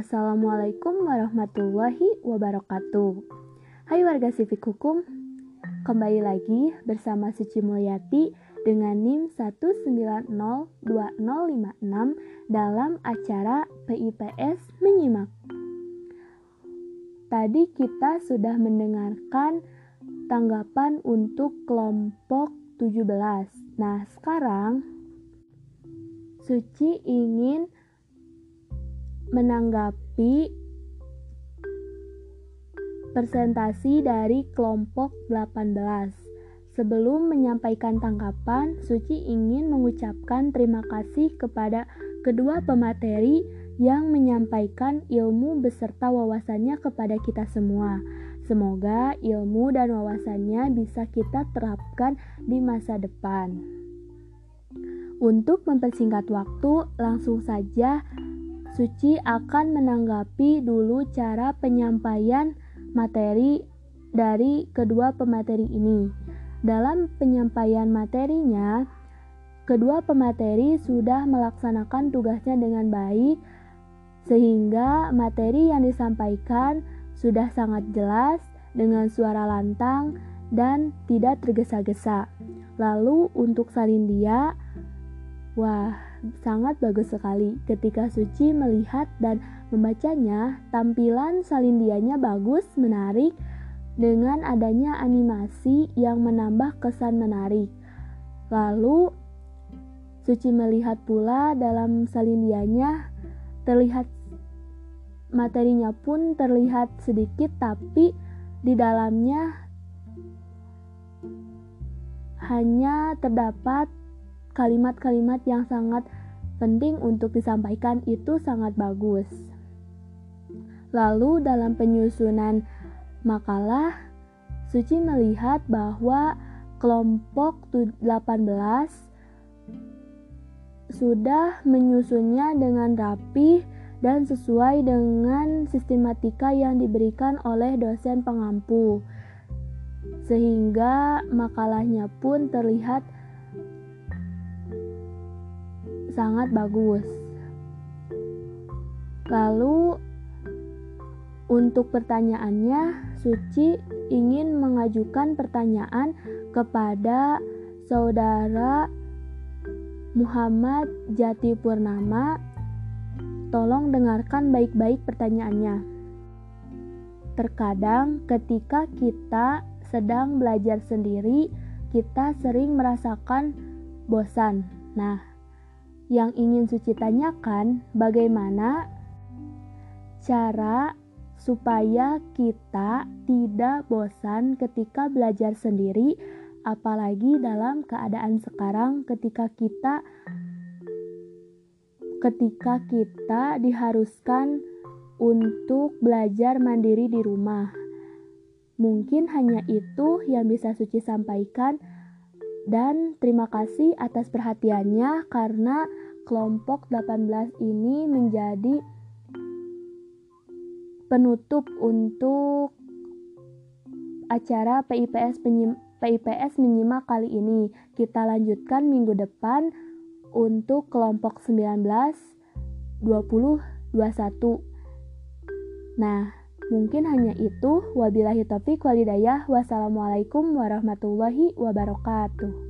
Assalamualaikum warahmatullahi wabarakatuh. Hai warga Sivik Hukum, kembali lagi bersama Suci Mulyati dengan NIM 1902056 dalam acara PIPS Menyimak. Tadi kita sudah mendengarkan tanggapan untuk kelompok 17. Nah, sekarang Suci ingin menanggapi presentasi dari kelompok 18. Sebelum menyampaikan tanggapan, Suci ingin mengucapkan terima kasih kepada kedua pemateri yang menyampaikan ilmu beserta wawasannya kepada kita semua. Semoga ilmu dan wawasannya bisa kita terapkan di masa depan. Untuk mempersingkat waktu, langsung saja Suci akan menanggapi dulu cara penyampaian materi dari kedua pemateri ini. Dalam penyampaian materinya, kedua pemateri sudah melaksanakan tugasnya dengan baik, sehingga materi yang disampaikan sudah sangat jelas dengan suara lantang dan tidak tergesa-gesa. Lalu, untuk Salindia, wah sangat bagus sekali. Ketika Suci melihat dan membacanya, tampilan salindianya bagus, menarik, dengan adanya animasi yang menambah kesan menarik. Lalu, Suci melihat pula dalam salindianya terlihat materinya pun terlihat sedikit tapi di dalamnya hanya terdapat kalimat-kalimat yang sangat penting untuk disampaikan itu sangat bagus. Lalu dalam penyusunan makalah, Suci melihat bahwa kelompok 18 sudah menyusunnya dengan rapi dan sesuai dengan sistematika yang diberikan oleh dosen pengampu. Sehingga makalahnya pun terlihat sangat bagus. Lalu untuk pertanyaannya, Suci ingin mengajukan pertanyaan kepada saudara Muhammad Jati Purnama. Tolong dengarkan baik-baik pertanyaannya. Terkadang ketika kita sedang belajar sendiri, kita sering merasakan bosan. Nah, yang ingin Suci tanyakan, bagaimana cara supaya kita tidak bosan ketika belajar sendiri, apalagi dalam keadaan sekarang ketika kita ketika kita diharuskan untuk belajar mandiri di rumah. Mungkin hanya itu yang bisa Suci sampaikan. Dan terima kasih atas perhatiannya karena kelompok 18 ini menjadi penutup untuk acara PIPS penyim PIPS menyimak kali ini. Kita lanjutkan minggu depan untuk kelompok 19 20 21. Nah, mungkin hanya itu. Wabillahi taufik walidayah. Wassalamualaikum warahmatullahi wabarakatuh.